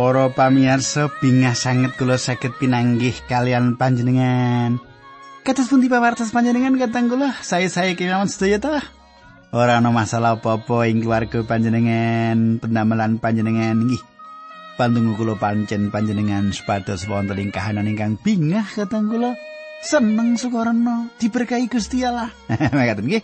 Para pamirsa bingah sanget kula saged pinanggih kalian panjenengan. Kados pundi pawartos panjenengan katang kula? Saya-saya kemawon sedaya ta? Ora ana masalah apa-apa ing keluarga panjenengan, pendamelan panjenengan nggih. Pandungu kula pancen panjenengan supados wonten ing kahanan ingkang bingah katang kula. Seneng sukarana diberkahi Gusti Allah. Makaten nggih.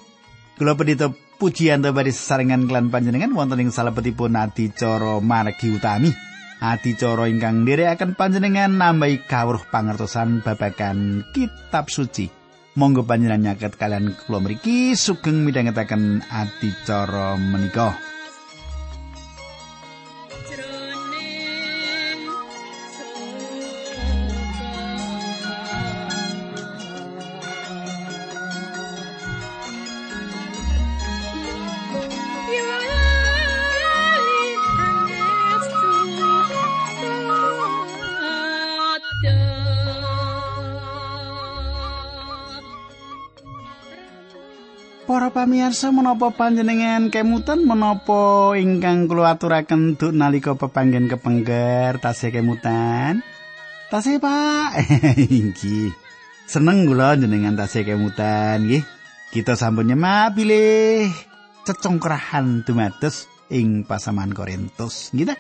Kula pendito pujian to bari sesarengan klan panjenengan wonten ing salebetipun adicara margi utami. Adicara ingkang ndherekaken panjenengan nambahi kawruh pangertosan babagan kitab suci. Monggo panjenengan nyaket kalian kula mriki sugeng midhangetaken adicara menika. Pamirsa menapa panjenengan kemutan menapa ingkang kula aturaken duk nalika pepanggen kepengger tasih kemutan? Tasih Pak. Inggih. Seneng kula jenengan tasih kemutan nggih. Kita sampun nyemak pilih cecongkrahan dumados ing pasaman Korintus. Nggih ta?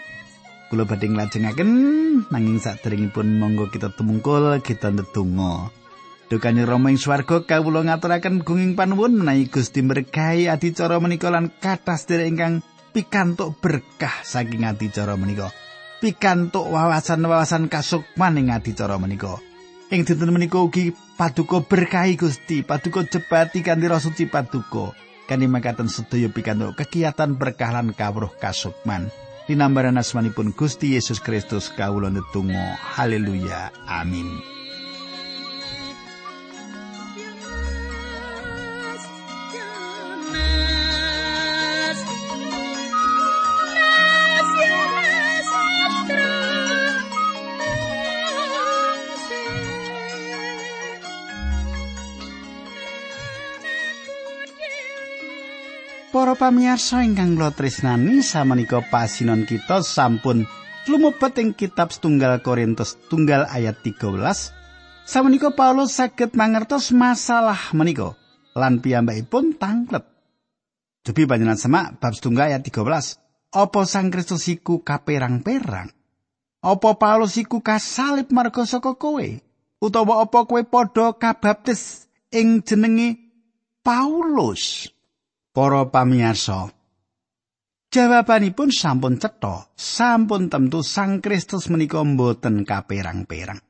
Kula badhe nglajengaken nanging saderengipun monggo kita tumungkul kita ndedonga. Dukane Rama ing swarga kawula ngaturaken gunging panuwun menawi Gusti berkahi adicara menika lan kathah sedherek ingkang pikantuk berkah saking adicara menika. Pikantuk wawasan-wawasan kasukman ing adicara menika. Ing dinten menika ugi paduka berkahi Gusti, paduka jebati kanthi rasa suci paduka. Kanthi makaten sedaya pikantuk kegiatan berkah lan kawruh kasukman. Dinambaran asmanipun Gusti Yesus Kristus kawula netunggal. Haleluya. Amin. Para pamirsa ingkang kula tresnani samenika pasinon kita sampun lumebet ing kitab setunggal Korintus tunggal ayat 13 samenika Paulus saged mangertos masalah menika lan piyambakipun tanglet. Debi panjenengan semak bab setunggal ayat 13 Apa Sang Kristus iku kaperang-perang Apa Paulus iku kasalib marga saka kowe? Utawa apa kowe padha kabaptis ing jenenge Paulus Para pamirsa, jawabanipun sampun cetha, sampun tentu Sang Kristus menika mboten kaperang-perang.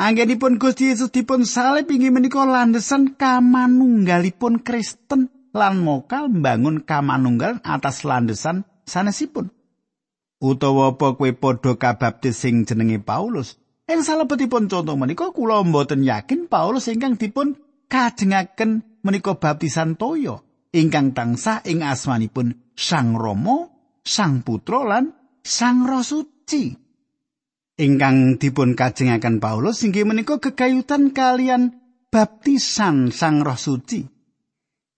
Anggenipun Gusti Yesus dipun salib inggih menika landesan kamanunggalipun Kristen lan mokal mbangun kamanunggal atas landesan sanesipun. Utawa apa kowe padha kabaptis sing jenenge Paulus? Ing salebetipun contoh menika kula mboten yakin Paulus ingkang dipun kajengaken menika baptisan toyo. Ingkang tansah ing asmanipun Sang Rama, Sang Putra lan Sang Roh Suci. Ingkang dipun kajengaken Paulus inggih menika gegayutan kalian baptisan Sang Roh Suci.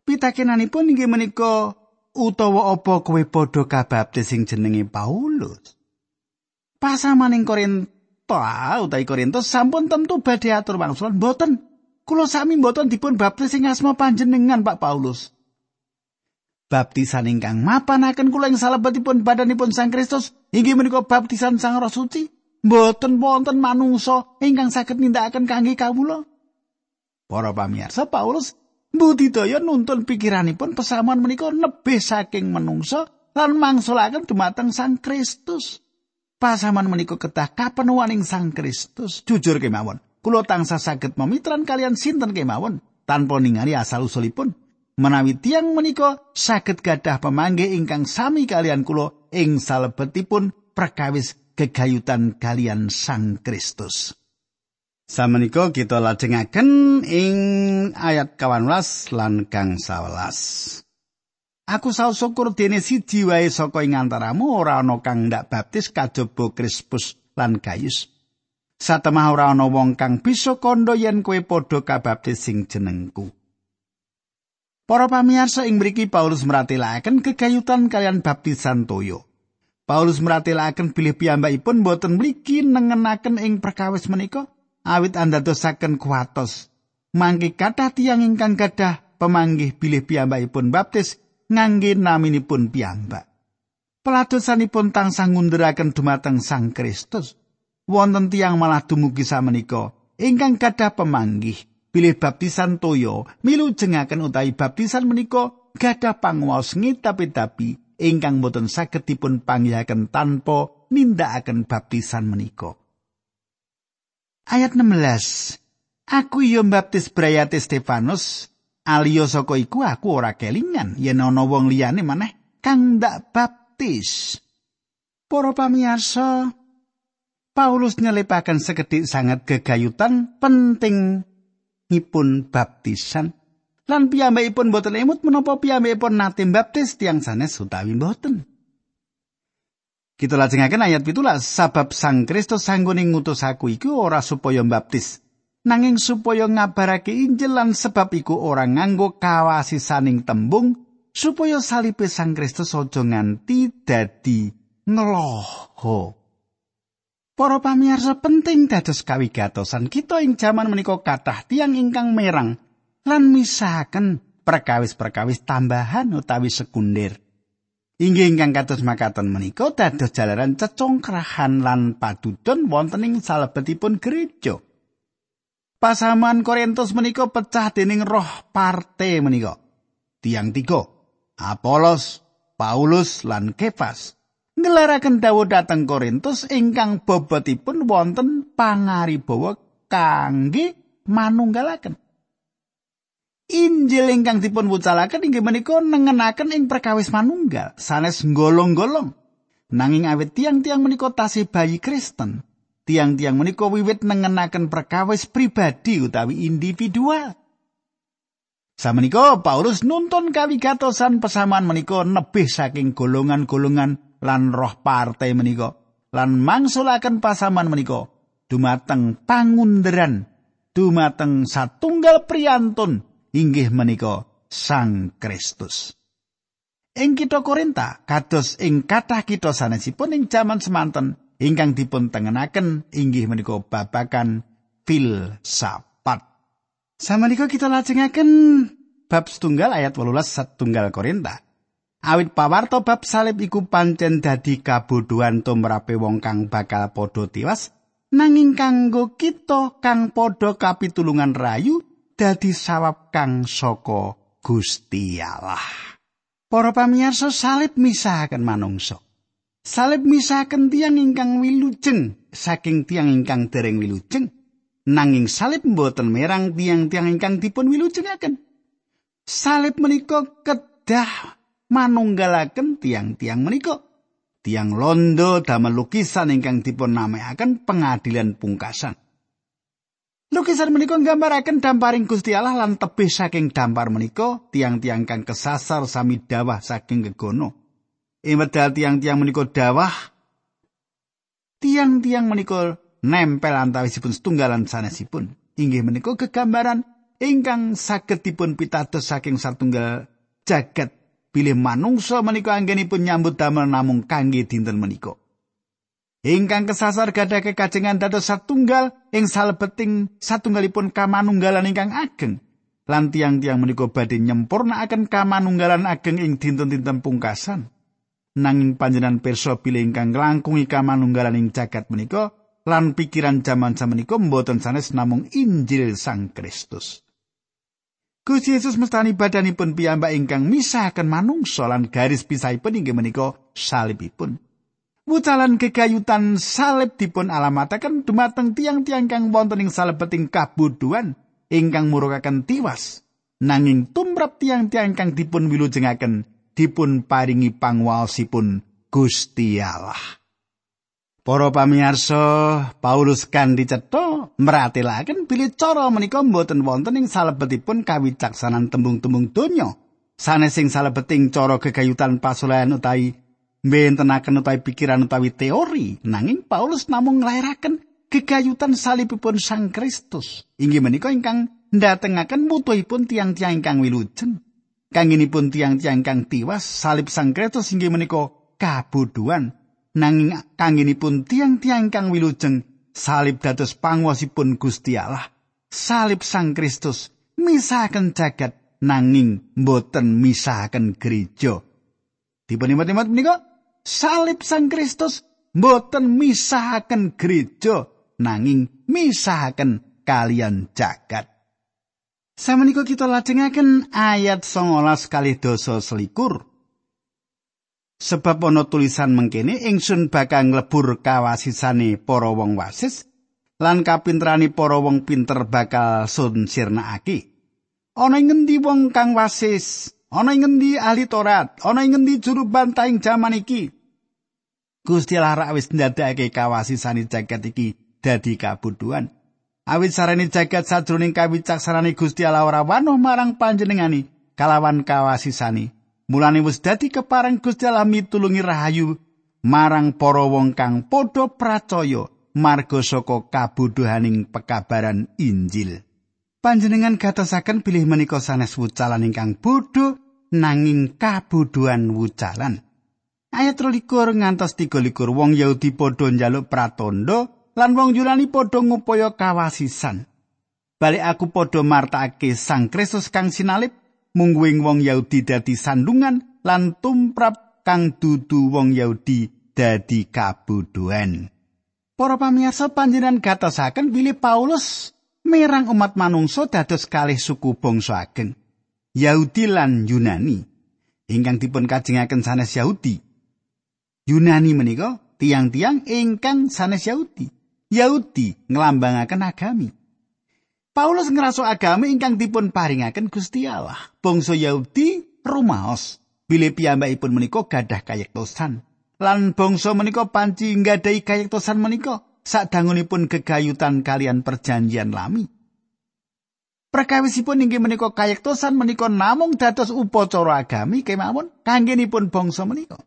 Pitakenanipun inggih menika utawa apa kowe padha kabaptis sing jenenge Paulus? Pasamaning Korintus utawi Korintus sampun tentu badhe atur wangsul mboten. Kula sami mboten dipun baptis sing asma panjenengan Pak Paulus. Baptisan ingkang mapanaken kula ing salebetipun badanipun Sang Kristus inggih menika baptisan Sang Roh Suci mboten wonten manungsa ingkang saged nindakaken kangge kawula. Para pamirsa Paulus budidaya nuntun pikiranipun pesamuan menika nebih saking manungsa lan mangsulaken dumateng Sang Kristus. Pasaman menika kedah kapenuhaning Sang Kristus. Jujur kemawon kula tansah saged memitran kalian sinten kemawon tanpa ningali asal usulipun menawi tiang menika saged gadah pemangge ingkang sami kalian kula ing salebetipun perkawis gegayutan kalian Sang Kristus. Samenika kita lajengaken ing ayat 18 lan kang 11. Aku saus syukur dene siji wae saka ing antaramu ora ana kang ndak baptis kajaba Krispus lan Gayus. Satemah ora ana wong kang bisa kandha yen kowe padha kabaptis sing jenengku. Para pamirsa ing mriki Paulus meratelaken kegayutan kalian baptisan toyo. Paulus meratelaken bilih piyambakipun boten mligi nengenaken ing perkawis menika awit andadosaken kuatos. Mangke kathah tiyang ingkang gadah pemanggih bilih piyambakipun baptis ngangge naminipun piyambak. Peladosanipun tansah ngunduraken dumateng Sang Kristus. Wonten tiyang malah dumugi samenika ingkang gadah pemanggih bilih baptisan toyo milu jengaken utawi baptisan menika gadah pangwaos ngitapi-tapi ingkang boten saged dipun panggihaken tanpa nindakaken baptisan menika. Ayat 16. Aku yo baptis brayate Stefanus, aliyo saka iku aku ora kelingan yen ana wong liyane maneh kang ndak baptis. Para pamirsa, Paulus nyelipaken sekedhik sangat gegayutan penting ngipun baptisan lan piyambakipun boten emut menapa piyambakipun nate baptis tiang sanes utawi boten. Kita lajengaken ayat pitulas, sabab Sang Kristus sanggone ngutus aku iku ora supaya baptis, nanging supaya ngabarake Injil lan sebab iku ora nganggo kawasisaning tembung supaya salipe Sang Kristus aja nganti dadi ngeloho. Para pamirsa penting dados kawigatosan kita ing jaman menika kathah tiang ingkang merang lan misahaken perkawis-perkawis tambahan utawi sekunder. Inggih ingkang kados makaten menika dados jalaran cecongkrahan lan padudon wonten ing salebetipun gereja. Pasaman Korintus menika pecah dening roh parte menika. Tiang tiga, Apolos, Paulus lan Kefas. Ngelaraken dawuh dhateng Korintus ingkang bobotipun wonten pangaribawa kangge manunggalaken. Injil ingkang dipun wucalaken inggih menika nengenaken ing perkawis manunggal sanes golong-golong. Nanging awit tiang-tiang menika tasih bayi Kristen, tiang-tiang menika wiwit nengenaken perkawis pribadi utawi individual. Samenika Paulus nuntun kawigatosan pesaman menika nebih saking golongan-golongan lan roh partai menika lan mangsulaken pasaman menika dumateng pangunderan dumateng satunggal priyantun inggih menika Sang Kristus. Ing kita Korinta kados ing kathah kita sanesipun ing jaman semanten ingkang dipun tengenaken inggih menika babakan filsafat. Samenika kita lajengaken bab setunggal ayat 18 setunggal Korinta. Awit pawarto bab salib iku pancen dadi kabodohan tumrape wong kang bakal padha tiwas nanging kanggo kita kang padha kapitulungan rayu dadi sawab kang saka Gusti Allah. Para pamirsa salib misahaken manungsa. Salib misahaken tiang ingkang wilujeng saking tiang ingkang dereng wilujeng. Nanging salib mboten merang tiang-tiang ingkang dipun wilujengaken. Salib menika kedah manunggalaken tiang-tiang menika. Tiang londo damel lukisan ingkang dipun namaiaken pengadilan pungkasan. Lukisan menika nggambaraken damparing Gusti Allah lan tebih saking dampar menika tiang-tiang kang kesasar sami dawah saking gegono. Ing medal tiang-tiang menika dawah tiang-tiang menika nempel antawisipun setunggalan sanesipun. Inggih menika kegambaran ingkang saged dipun pitados saking satunggal jagat bilih manungsa menika anggenipun nyambut damel namung kangge dinten menika. ingkang kesasar gadah kekajengan dados satunggal ing salebeting satunggalipun kamanunggalan ingkang ageng. Lan tiang-tiang menika badhe nyempurnakaken kamanunggalan ageng ing dinten-dinten pungkasan. Nanging panjenengan pirsa bilih ingkang nglangkungi kamanunggalan ing jagat menika lan pikiran jaman samenika mboten sanes namung Injil Sang Kristus Gusti Yesus mestani badanipun piyambak ingkang misahaken manungsa lan garis pisahipun inggih menika salibipun. Wucalan kegayutan salib dipun alamataken dumateng tiang-tiang kang wonten ing salebeting kabuduan ingkang murukaken tiwas. Nanging tumrap tiang-tiang kang dipun wilujengaken dipun paringi pangwaosipun Gusti Allah. Para pamirsa, Paulus kan dicetha meratelaken bilih cara menika mboten wonten ing salebetipun kawicaksanan tembung-tembung donya. Sanes sing salebeting cara kegayutan pasulehan utawi mbentenaken utawi pikiran utawi teori nanging Paulus namung nglairaken gegayutan salibipun Sang Kristus. Inggih menika ingkang ndatengaken mutuhipun tiang-tiang ingkang wilujeng. Kanginipun tiang-tiang ingkang tiwas salib Sang Kristus inggih menika kabodohan nanging kangenipun tiang-tiang kang wilujeng salib dados panguwasipun Gusti Allah. Salib Sang Kristus misahaken jagat nanging mboten misahaken gereja. Dipun imat-imat menika salib Sang Kristus mboten misahaken gereja nanging misahaken kalian jagat. Samenika kita lajengaken ayat 19 kali dosa selikur. Sebab ana tulisan mengkene ingsun bakal nglebur kawasisane para wong wasis lan kapinterani para wong pinter bakal sun sirnakake. Ana ing ngendi wong kang wasis? Ana ing ngendi ahli Torat? Ana ing ngendi juru bantaing jaman iki? Gusti Allah wis ndadekake kawasisane jagat iki dadi kabuduan. Awit sarane jagat sajroning kawicaksanane Gusti Allah ora marang panjenengani kalawan kawasisane. Mulane wis dadi kepareng Gusti Allah mitulungi rahayu marang para wong kang padha pracaya marga saka kabuduhaning pekabaran Injil. Panjenengan gatosaken bilih menika sanes wucalan ingkang bodho nanging kabuduhan wucalan. Ayat 23 ngantos 23 wong Yahudi padha njaluk pratandha lan wong Yunani padha ngupaya kawasisan. Balik aku padha martakake Sang Kristus kang sinalib mungguing wong Yahudi dadi sandungan lan tumrap kang dudu wong Yahudi dadi kabuduan. Para pamirsa panjenengan gatosaken bilih Paulus merang umat manungsa dados kalih suku bangsa ageng. Yahudi lan Yunani ingkang dipun kajengaken sanes Yahudi. Yunani menika tiang-tiang ingkang sanes Yahudi. Yahudi nglambangaken agami. Paulus ngraso agami ingkang dipun paringaken Gusti Allah. Bangsa Yahudi rumaos bilih piyambakipun menika gadah kayektosan. Lan bangsa menika panci nggadahi kayektosan menika sadangunipun gegayutan kalian perjanjian lami. Prakawisipun inggih menika kayektosan menika namung dados upacara agami kemawon kanggenipun bangsa menika.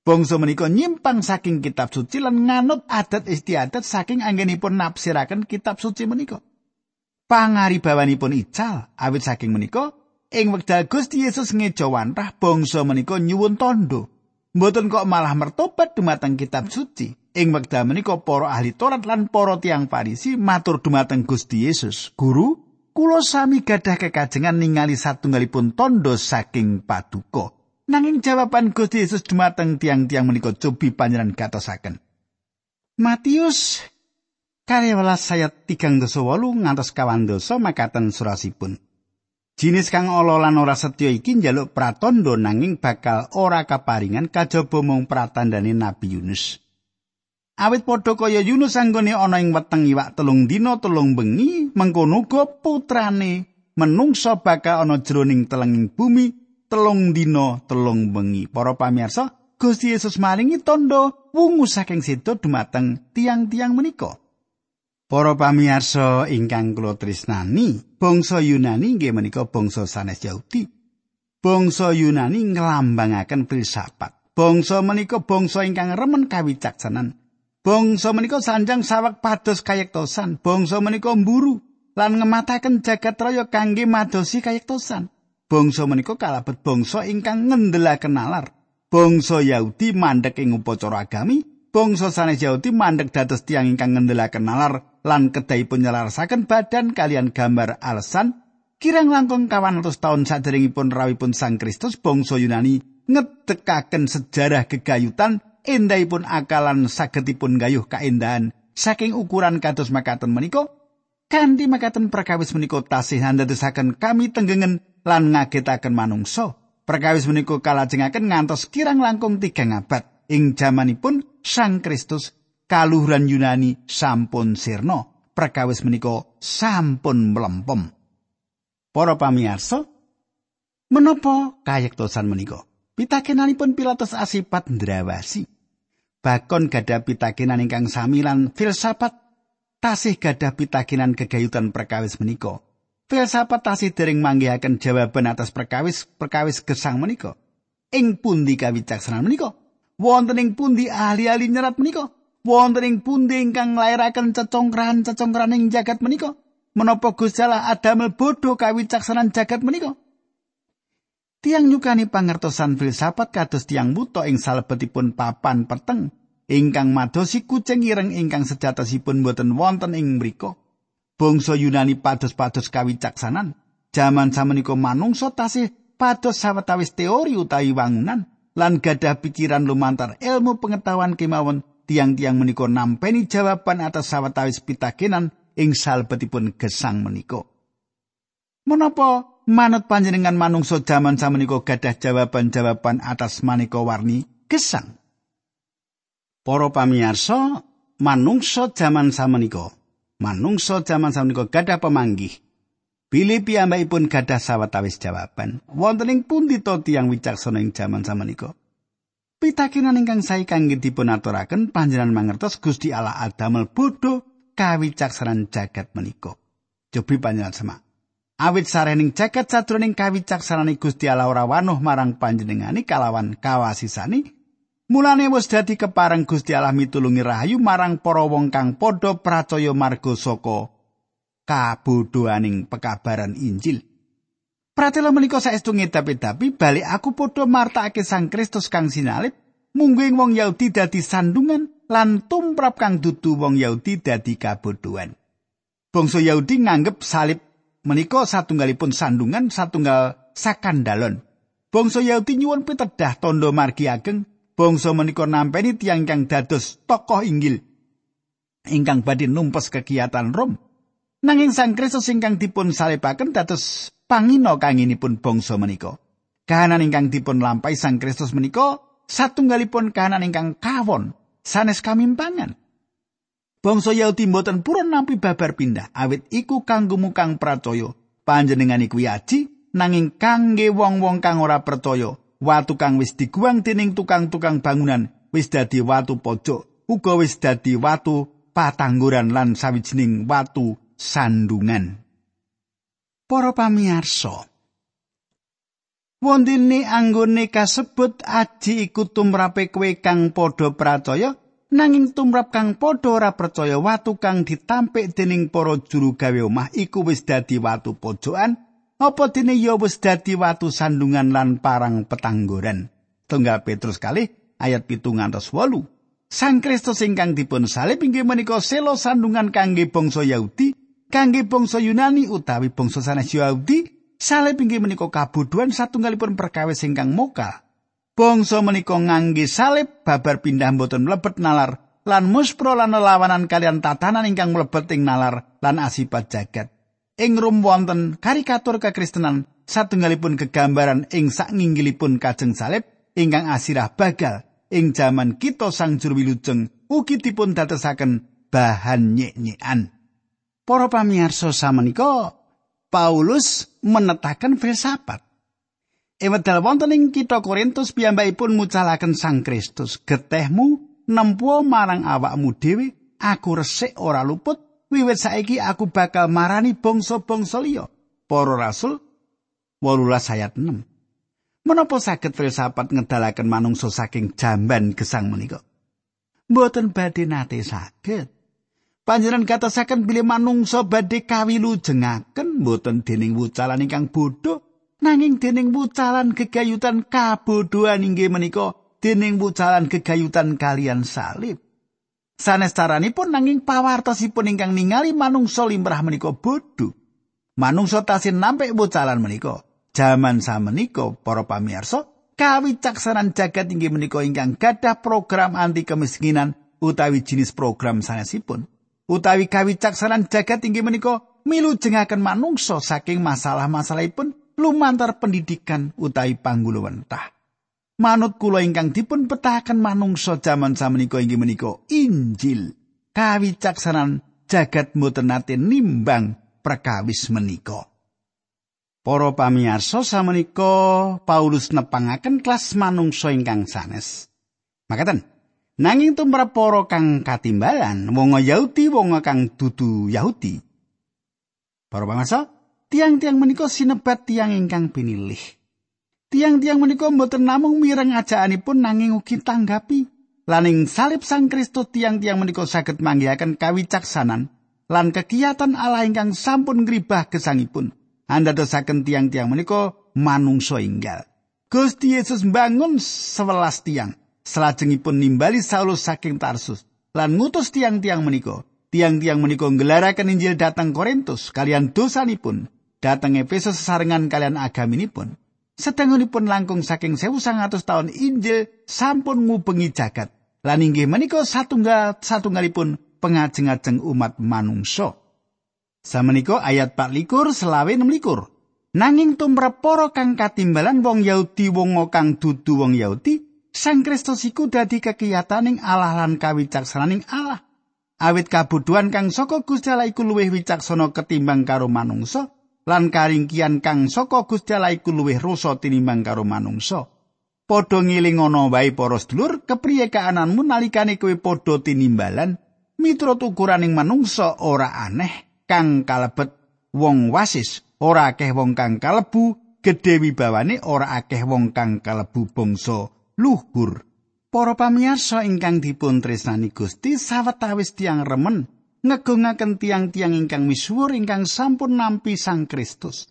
Bangsa menika nyimpang saking kitab suci lan nganut adat istiadat saking anggenipun nafsiraken kitab suci menika. Pangaribawanipun ical awit saking menika ing wekdal Gusti Yesus ngejawantah bangsa menika nyuwun tondo. Mboten kok malah mertobat dumateng kitab suci. Ing wekdal menika para ahli Taurat lan para tiang Farisi matur dumateng Gusti Yesus, "Guru, kula sami gadah kekajengan ningali satunggalipun tondo saking paduka." Nanging jawaban Gusti Yesus dumateng tiang-tiang menika cobi panjenengan gatosaken. Matius karyawalas sayat tigang dosa wolu ngantos kawan dosa makaten surasipun. Jinis kang ala lan ora setya iki njaluk pratondo nanging bakal ora kaparingan kajaba mung pratandane Nabi Yunus. Awit padha kaya Yunus anggone ana ing weteng iwak telung dina telung bengi, mengkono uga putrane menungsa bakal ana jroning telenging bumi telung dina telung bengi. Para pamirsa, Gusti Yesus maringi tondo wungu saking sedo dumateng tiang-tiang menika. Para pamirsa ingkang kula tresnani, bangsa Yunani nggih menika bangsa sanes Yahudi. Bangsa Yunani nglambangaken filsafat. Bangsa menika bangsa ingkang remen kawicaksanan. Bangsa menika sanjang sawak pados kayektosan. Bangsa menika mburu lan ngemataken jagat raya kangge madosi kayektosan. bangsa menika kalabet bangsa ingkang ngendelaken nalar. Bangsa Yahudi mandek ing upacara agami, bangsa sanes Yahudi mandek dados tiang ingkang ngendelaken nalar lan kedahipun nyelarasaken badan kalian gambar alasan kirang langkung kawan atus tahun saderengipun rawipun Sang Kristus bangsa Yunani ngedekaken sejarah gegayutan endahipun akalan sagetipun gayuh kaendahan saking ukuran kados makaten menika kanthi makaten perkawis menika tasih andadosaken kami tenggengen lan ngagetaken manungsa. Perkawis menika kalajengaken ngantos kirang langkung tiga abad ing jamanipun Sang Kristus kaluhuran Yunani sampun sirna. Perkawis menika sampun mlempem. Para pamirsa, menapa kayektosan menika? Pitakenanipun Pilatus asipat ndrawasi. Bakon gadah pitakenan ingkang sami lan filsafat tasih gadah pitakenan kegayutan perkawis menika. filsafat tasih dereng manggihaken jawaban atas perkawis perkawis gesang menika. Ing pundi kawicaksanan menika? Wonten ing pundi ahli-ahli nyerat menika? Wonten ing pundi ingkang nglairaken cecongkrahan-cecongkrahan ing jagat menika? Menapa Gusti Allah adamel bodho kawicaksanan jagat menika? Tiang nyukani pangertosan filsafat kados tiang buta ing salebetipun papan peteng ingkang madosi kucing ireng ingkang sejatosipun boten wonten ing mriku. Bangsa Yunani pados-pados kawicaksanan. Jaman samenika manungsa tasih pados sawetawis teori utawi wangunan lan gadah pikiran lumantar ilmu pengetahuan kemawon tiang-tiang menika nampeni jawaban atas sawetawis pitakenan ing salebetipun gesang menika. Menapa manut panjenengan manungsa jaman samenika gadah jawaban-jawaban atas maneka warni gesang? Para pamirsa, manungsa jaman samenika, manungsa jaman samenika gadah pemanggih Bilih piyambakipun gadah sawetawis jawaban. Wonten ing pundi to tiyang wicaksana ing jaman samenika? Pitakenan ingkang sae kangge dipun aturaken panjenengan mangertos Gusti Allah adamel bodho kawicaksanan jagat menika. Cobi panjenengan semak. Awit sarening jagat sadroning kawicaksanan Gusti Allah ora wanuh marang panjenengani kalawan kawasisani, mulane wis dadi kepareng Gusti Allah mitulungi rahayu marang para wong kang padha pracaya marga saka kabodhoaning pekabaran Injil. Pratela menika saestu ngedapi-dapi balik aku padha martakake Sang Kristus kang sinalib mungguing wong Yahudi dadi sandungan lan tumrap kang dudu wong Yahudi dadi kabodhoan. Bangsa Yahudi nganggep salib menika satunggalipun sandungan satunggal sakandalon. Bangsa Yahudi nyuwun pitedah tondo margi ageng bangsa menika nampeni tiang kang dados tokoh inggil ingkang badhe numpes kegiatan Rom. Nanging Sang Kristus ingkang dipun salibaken dados pangina kanginipun bangsa menika. Kahanan ingkang dipun lampahi Sang Kristus menika satunggalipun kahanan ingkang kawon sanes kamimpangan. Bangsa Yahudi mboten purun nampi babar pindah awit iku kanggo mukang pracaya. Panjenengan iku aji nanging kangge wong-wong kang ora percaya watu kang wis diguang dening tukang-tukang bangunan wis dadi watu pojok uga wis dadi watu patangguran lan sawijining watu sandungan. Para pamirsa, wondene anggone kasebut aji iku tumrape kowe kang padha percaya nanging tumrap kang padha ora percaya watu kang ditampik dening para juru gawe omah iku wis dadi watu pojokan apa dene ya wis dadi watu sandungan lan parang petanggoran tunggal Petrus kali ayat pitung ngantos wolu Sang Kristus ingkang dipun salib inggih menika selo sandungan kangge bangsa Yahudi kangge bangsa Yunani utawi bangsa sanes Yahudi salib inggih menika kabudhuan satunggalipun perkawis ingkang moka. Bangsa menika ngangge salib babar pindah mboten mlebet nalar lan muspro lan lawanan kalian tatanan ingkang mlebet ing nalar lan asipat jagat. Ing rum wonten karikatur kekristenan satunggalipun kegambaran ing saknginggilipun kajeng salib ingkang asirah bagal ing jaman kita sang juru wilujeng ugi dipun datesaken bahan nyek-nyekan. Para pamirsa samenika Paulus menetaken filsafat. Ewedal wonten ing kitha Korintus piyambakipun mucalaken Sang Kristus, getehmu nempuh marang awakmu dhewe, aku resik ora luput, wiwit saiki aku bakal marani bangsa-bangsa liya. Para rasul 18 ayat 6. Menapa saged filsafat ngedalaken manungsa saking jamban gesang menika? Mboten badhe nate saged. Panjenengan katasaken bilih manungsa badhe kawilujengaken mboten dening wucalan ingkang bodho nanging dening wucalan gegayutan kabodhoan inggih menika dening wucalan gegayutan kalian salib. Sanes caranipun nanging pawartosipun ingkang ningali manungsa limrah menika bodho. Manungsa tasih nampik wucalan menika. Jaman samenika para pamirsa kawicaksanan jagat inggih menika ingkang gadah program anti kemiskinan utawi jenis program sanesipun. Utawi kawicaksanan jagat inggih menika milujengaken manungsa saking masalah-masalahipun lumantar pendidikan utawi pangguluwentah. Manut kula ingkang dipun petahaken manungsa jaman samenika inggih menika Injil. Kawicaksanan jagat mboten nate nimbang perkawis menika. Para pamirsa samenika Paulus nepangaken kelas manungsa ingkang sanes. Makaten, Nanging tumrap para kang katimbalan, wong Yahudi wong kang dudu Yahudi. Para bangsa, tiang-tiang menika sinebat tiang ingkang pinilih. Tiang-tiang menika mboten namung mireng ajakanipun nanging ugi tanggapi. Laning salib Sang Kristus tiang-tiang menika saged manggihaken kawicaksanan lan kegiatan Allah ingkang sampun ngribah gesangipun. Anda dosaken tiang-tiang menika manungsa inggal. Gusti Yesus bangun sewelas tiang salajengipun nimbali Saulus saking Tarsus lan ngutus tiang-tiang menika. Tiang-tiang menika nggelaraken Injil dateng Korintus kalian dosanipun, dateng Efesus sesarengan kalian agaminipun. Sedangunipun langkung saking 1100 tahun Injil sampun ngubengi jagat. Lan inggih menika satunggal satunggalipun pengajeng-ajeng umat manungsa. Samenika ayat 24 selawe 26. Nanging tumrap para kang katimbalan wong Yahudi wong kang dudu wong Yahudi, Sang Kristus iku dadi kekiyataning Allah lan kawicaksananing Allah. Awit kabuduhan kang saka Gusti Allah iku luwih wicaksana ketimbang karo manungsa, lan karingkian kang saka Gusti Allah iku luwih rasa tinimbang karo manungsa. Padha ngiling ana wae para sedulur, kepriye kaananmu nalikane kowe padha tinimbalan miturut ukuraning manungsa ora aneh kang kalebet wong wasis ora akeh wong kang kalebu gedhe wibawane ora akeh wong kang kalebu bangsa luhur. Para pamirsa ingkang dipun tresnani Gusti sawetawis tiang remen ngegungaken tiang-tiang ingkang misuwur ingkang sampun nampi Sang Kristus.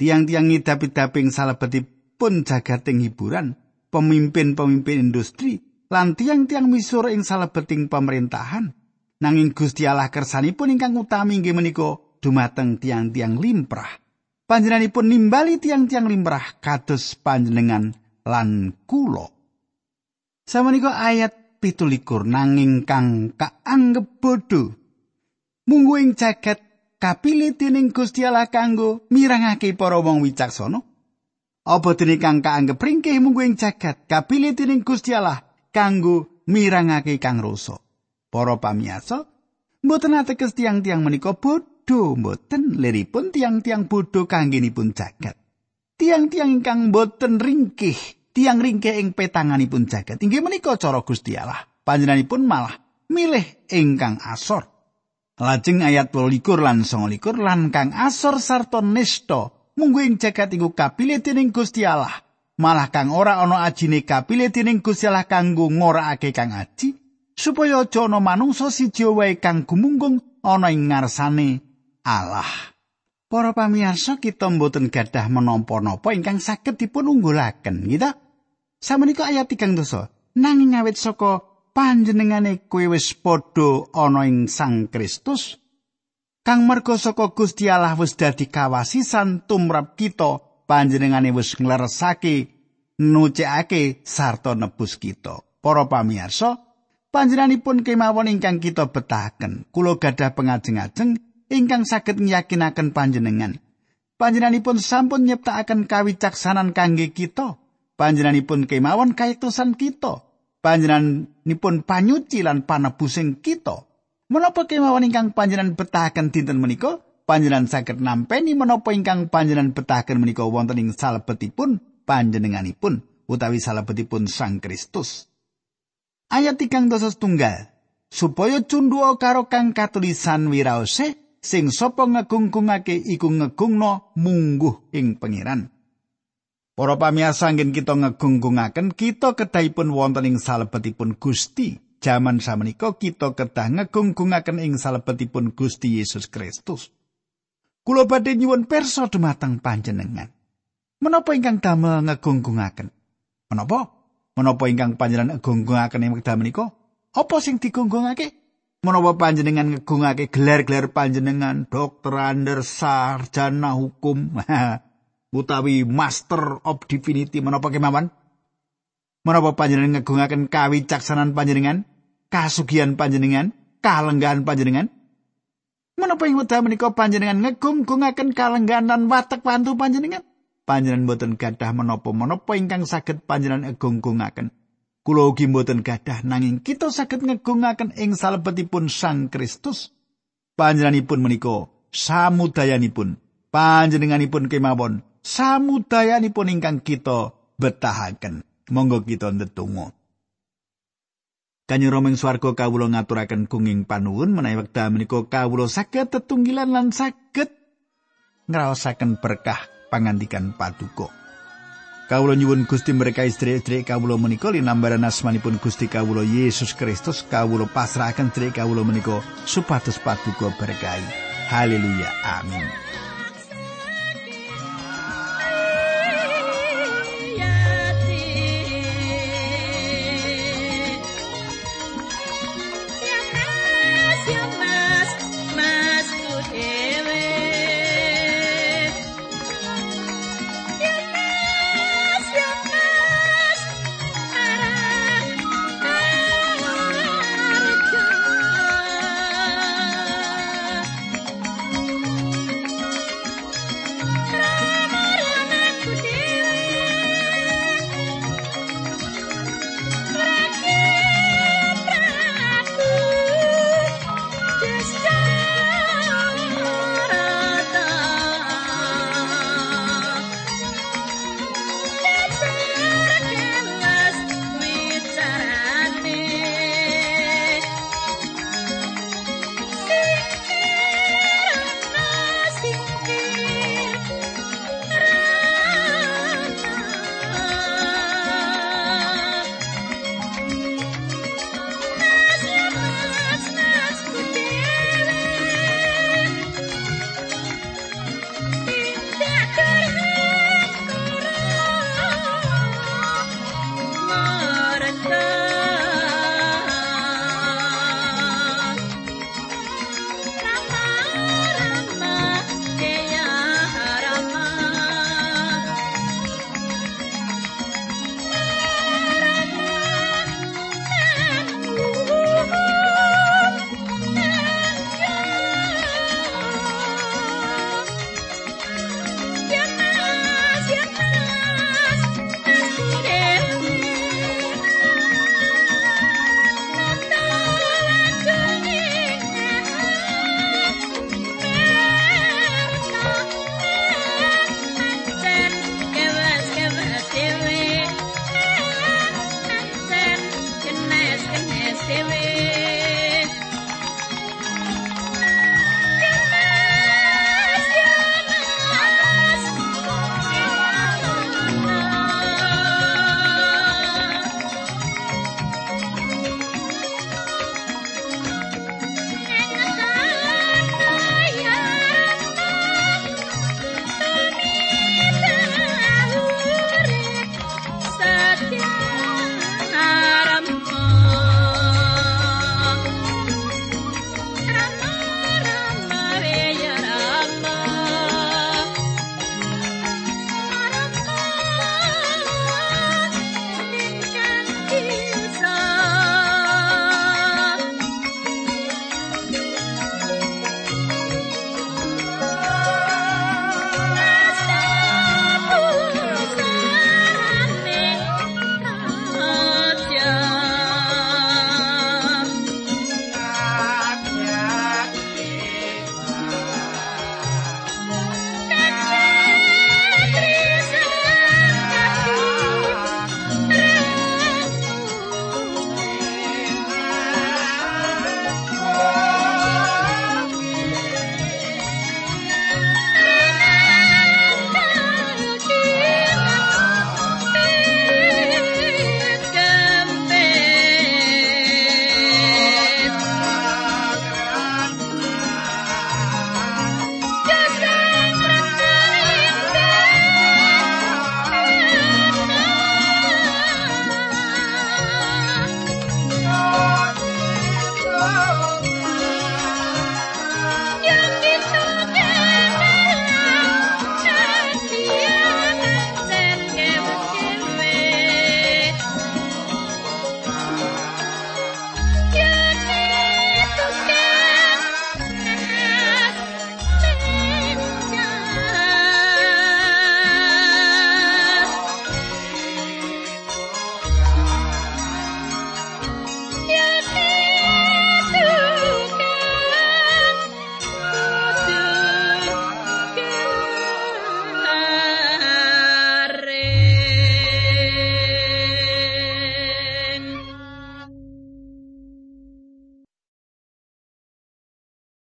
Tiang-tiang ngidap-idaping salebetipun jagating hiburan pemimpin-pemimpin industri lan tiang-tiang misuwur ing salebeting pemerintahan. Nanging Gusti Allah kersanipun ingkang utami inggih menika dumateng tiang-tiang limprah. Panjenenganipun nimbali tiang-tiang limprah kados panjenengan lan kula. Samenika ayat pitulikur nanging kang kaanggep bodho. Munggu ing jagat kapilih dening Gusti Allah kanggo mirangake para wong wicaksana. Apa dene kang kaanggep ringkih munggu ing jagat kapilih dening Gusti Allah kanggo mirangake kang rasa. Para pamiyasa, mboten ateges tiang-tiang menika bodho, mboten liripun tiang-tiang bodho kanggenipun jagat. Tiang-tiang ingkang mboten ringkih, tiang ringkih ing petanganipun jagat. Inggih menika cara Gusti Allah. Panjenenganipun malah milih ingkang asor. Lajeng ayat 12 lan 29 lan kang asor sarta nista munggu ing jagat iku kapilih dening Gusti Allah. Malah kang ora ana ajine kapilih dening Gusti Allah kanggo ngorakake kang aji. supaya aja ana manungsa siji wae kang gumunggung ana ing ngarsane Allah. Para pamirsa kita mboten gadah menapa-napa ingkang saged dipun unggulaken, gitu. Samenika ayat 3 dosa. Nanging awit saka panjenengane kowe wis padha ana ing Sang Kristus kang merga saka Gusti Allah wis dadi kawasisan tumrap kita panjenengane wis ngleresake nucekake sarta nebus kita. Para pamirsa, Panjenenganipun kemawon ingkang kita betahaken. Kula gadah pengajeng-ajeng ingkang saged nyakinaken panjenengan. Panjenenganipun sampun nyiptakaken kawicaksanan kangge kita. Panjenenganipun kemawon kayektosan kita. Panjenenganipun panyuci lan panebusing kita. Menapa kemawon ingkang panjenengan betahaken dinten menika? Panjenengan saged nampeni menapa ingkang panjenengan betahaken menika wonten ing salebetipun panjenenganipun utawi salebetipun Sang Kristus. ayat tigang dosa setunggal supaya cundua karo kang katulisan wiraose sing sapa ngegungkungake iku ngegungno mungguh ing pangeran Para pamiyasa anggen kita ngegunggungaken kita kedahipun wonten ing salebetipun Gusti. Jaman samenika kita kedah ngegunggungaken ing salebetipun Gusti Yesus Kristus. Kula badhe nyuwun pirsa dumateng panjenengan. Menapa ingkang damel ngegunggungaken? Menapa? Menapa ingkang panjenengan nggunggungaken ing wekdal menika? Apa sing digungungake? Menapa panjenengan ngegungake gelar-gelar panjenengan dokter under sarjana hukum utawi master of divinity menapa kemawon? Menapa panjenengan ngegungaken kawicaksanan panjenengan, kasugihan panjenengan, kalenggahan panjenengan? Menapa ing wekdal menika panjenengan ngegunggungaken kalenggahan lan watek pantu panjenengan? panjenengan boten gadah menapa-menapa ingkang saged panjenengan egunggungaken. Kula ugi boten gadah nanging kita saged ngegungaken ing salebetipun Sang Kristus. Panjenenganipun menika samudayanipun, panjenenganipun kemawon samudayanipun ingkang kita betahaken. Monggo kita ndedonga. Rama ing swarga kawula ngaturaken kenging panuwun menawi wekdal menika kawula saged tetunggilan lan saged ngraosaken berkah pangandikan paduka. Kawula nyuwun Gusti mereka istri-istri kawula menika linambaran asmanipun Gusti kawula Yesus Kristus kawula pasrahaken istri kawula menika supados paduka berkahi. Haleluya. Amin.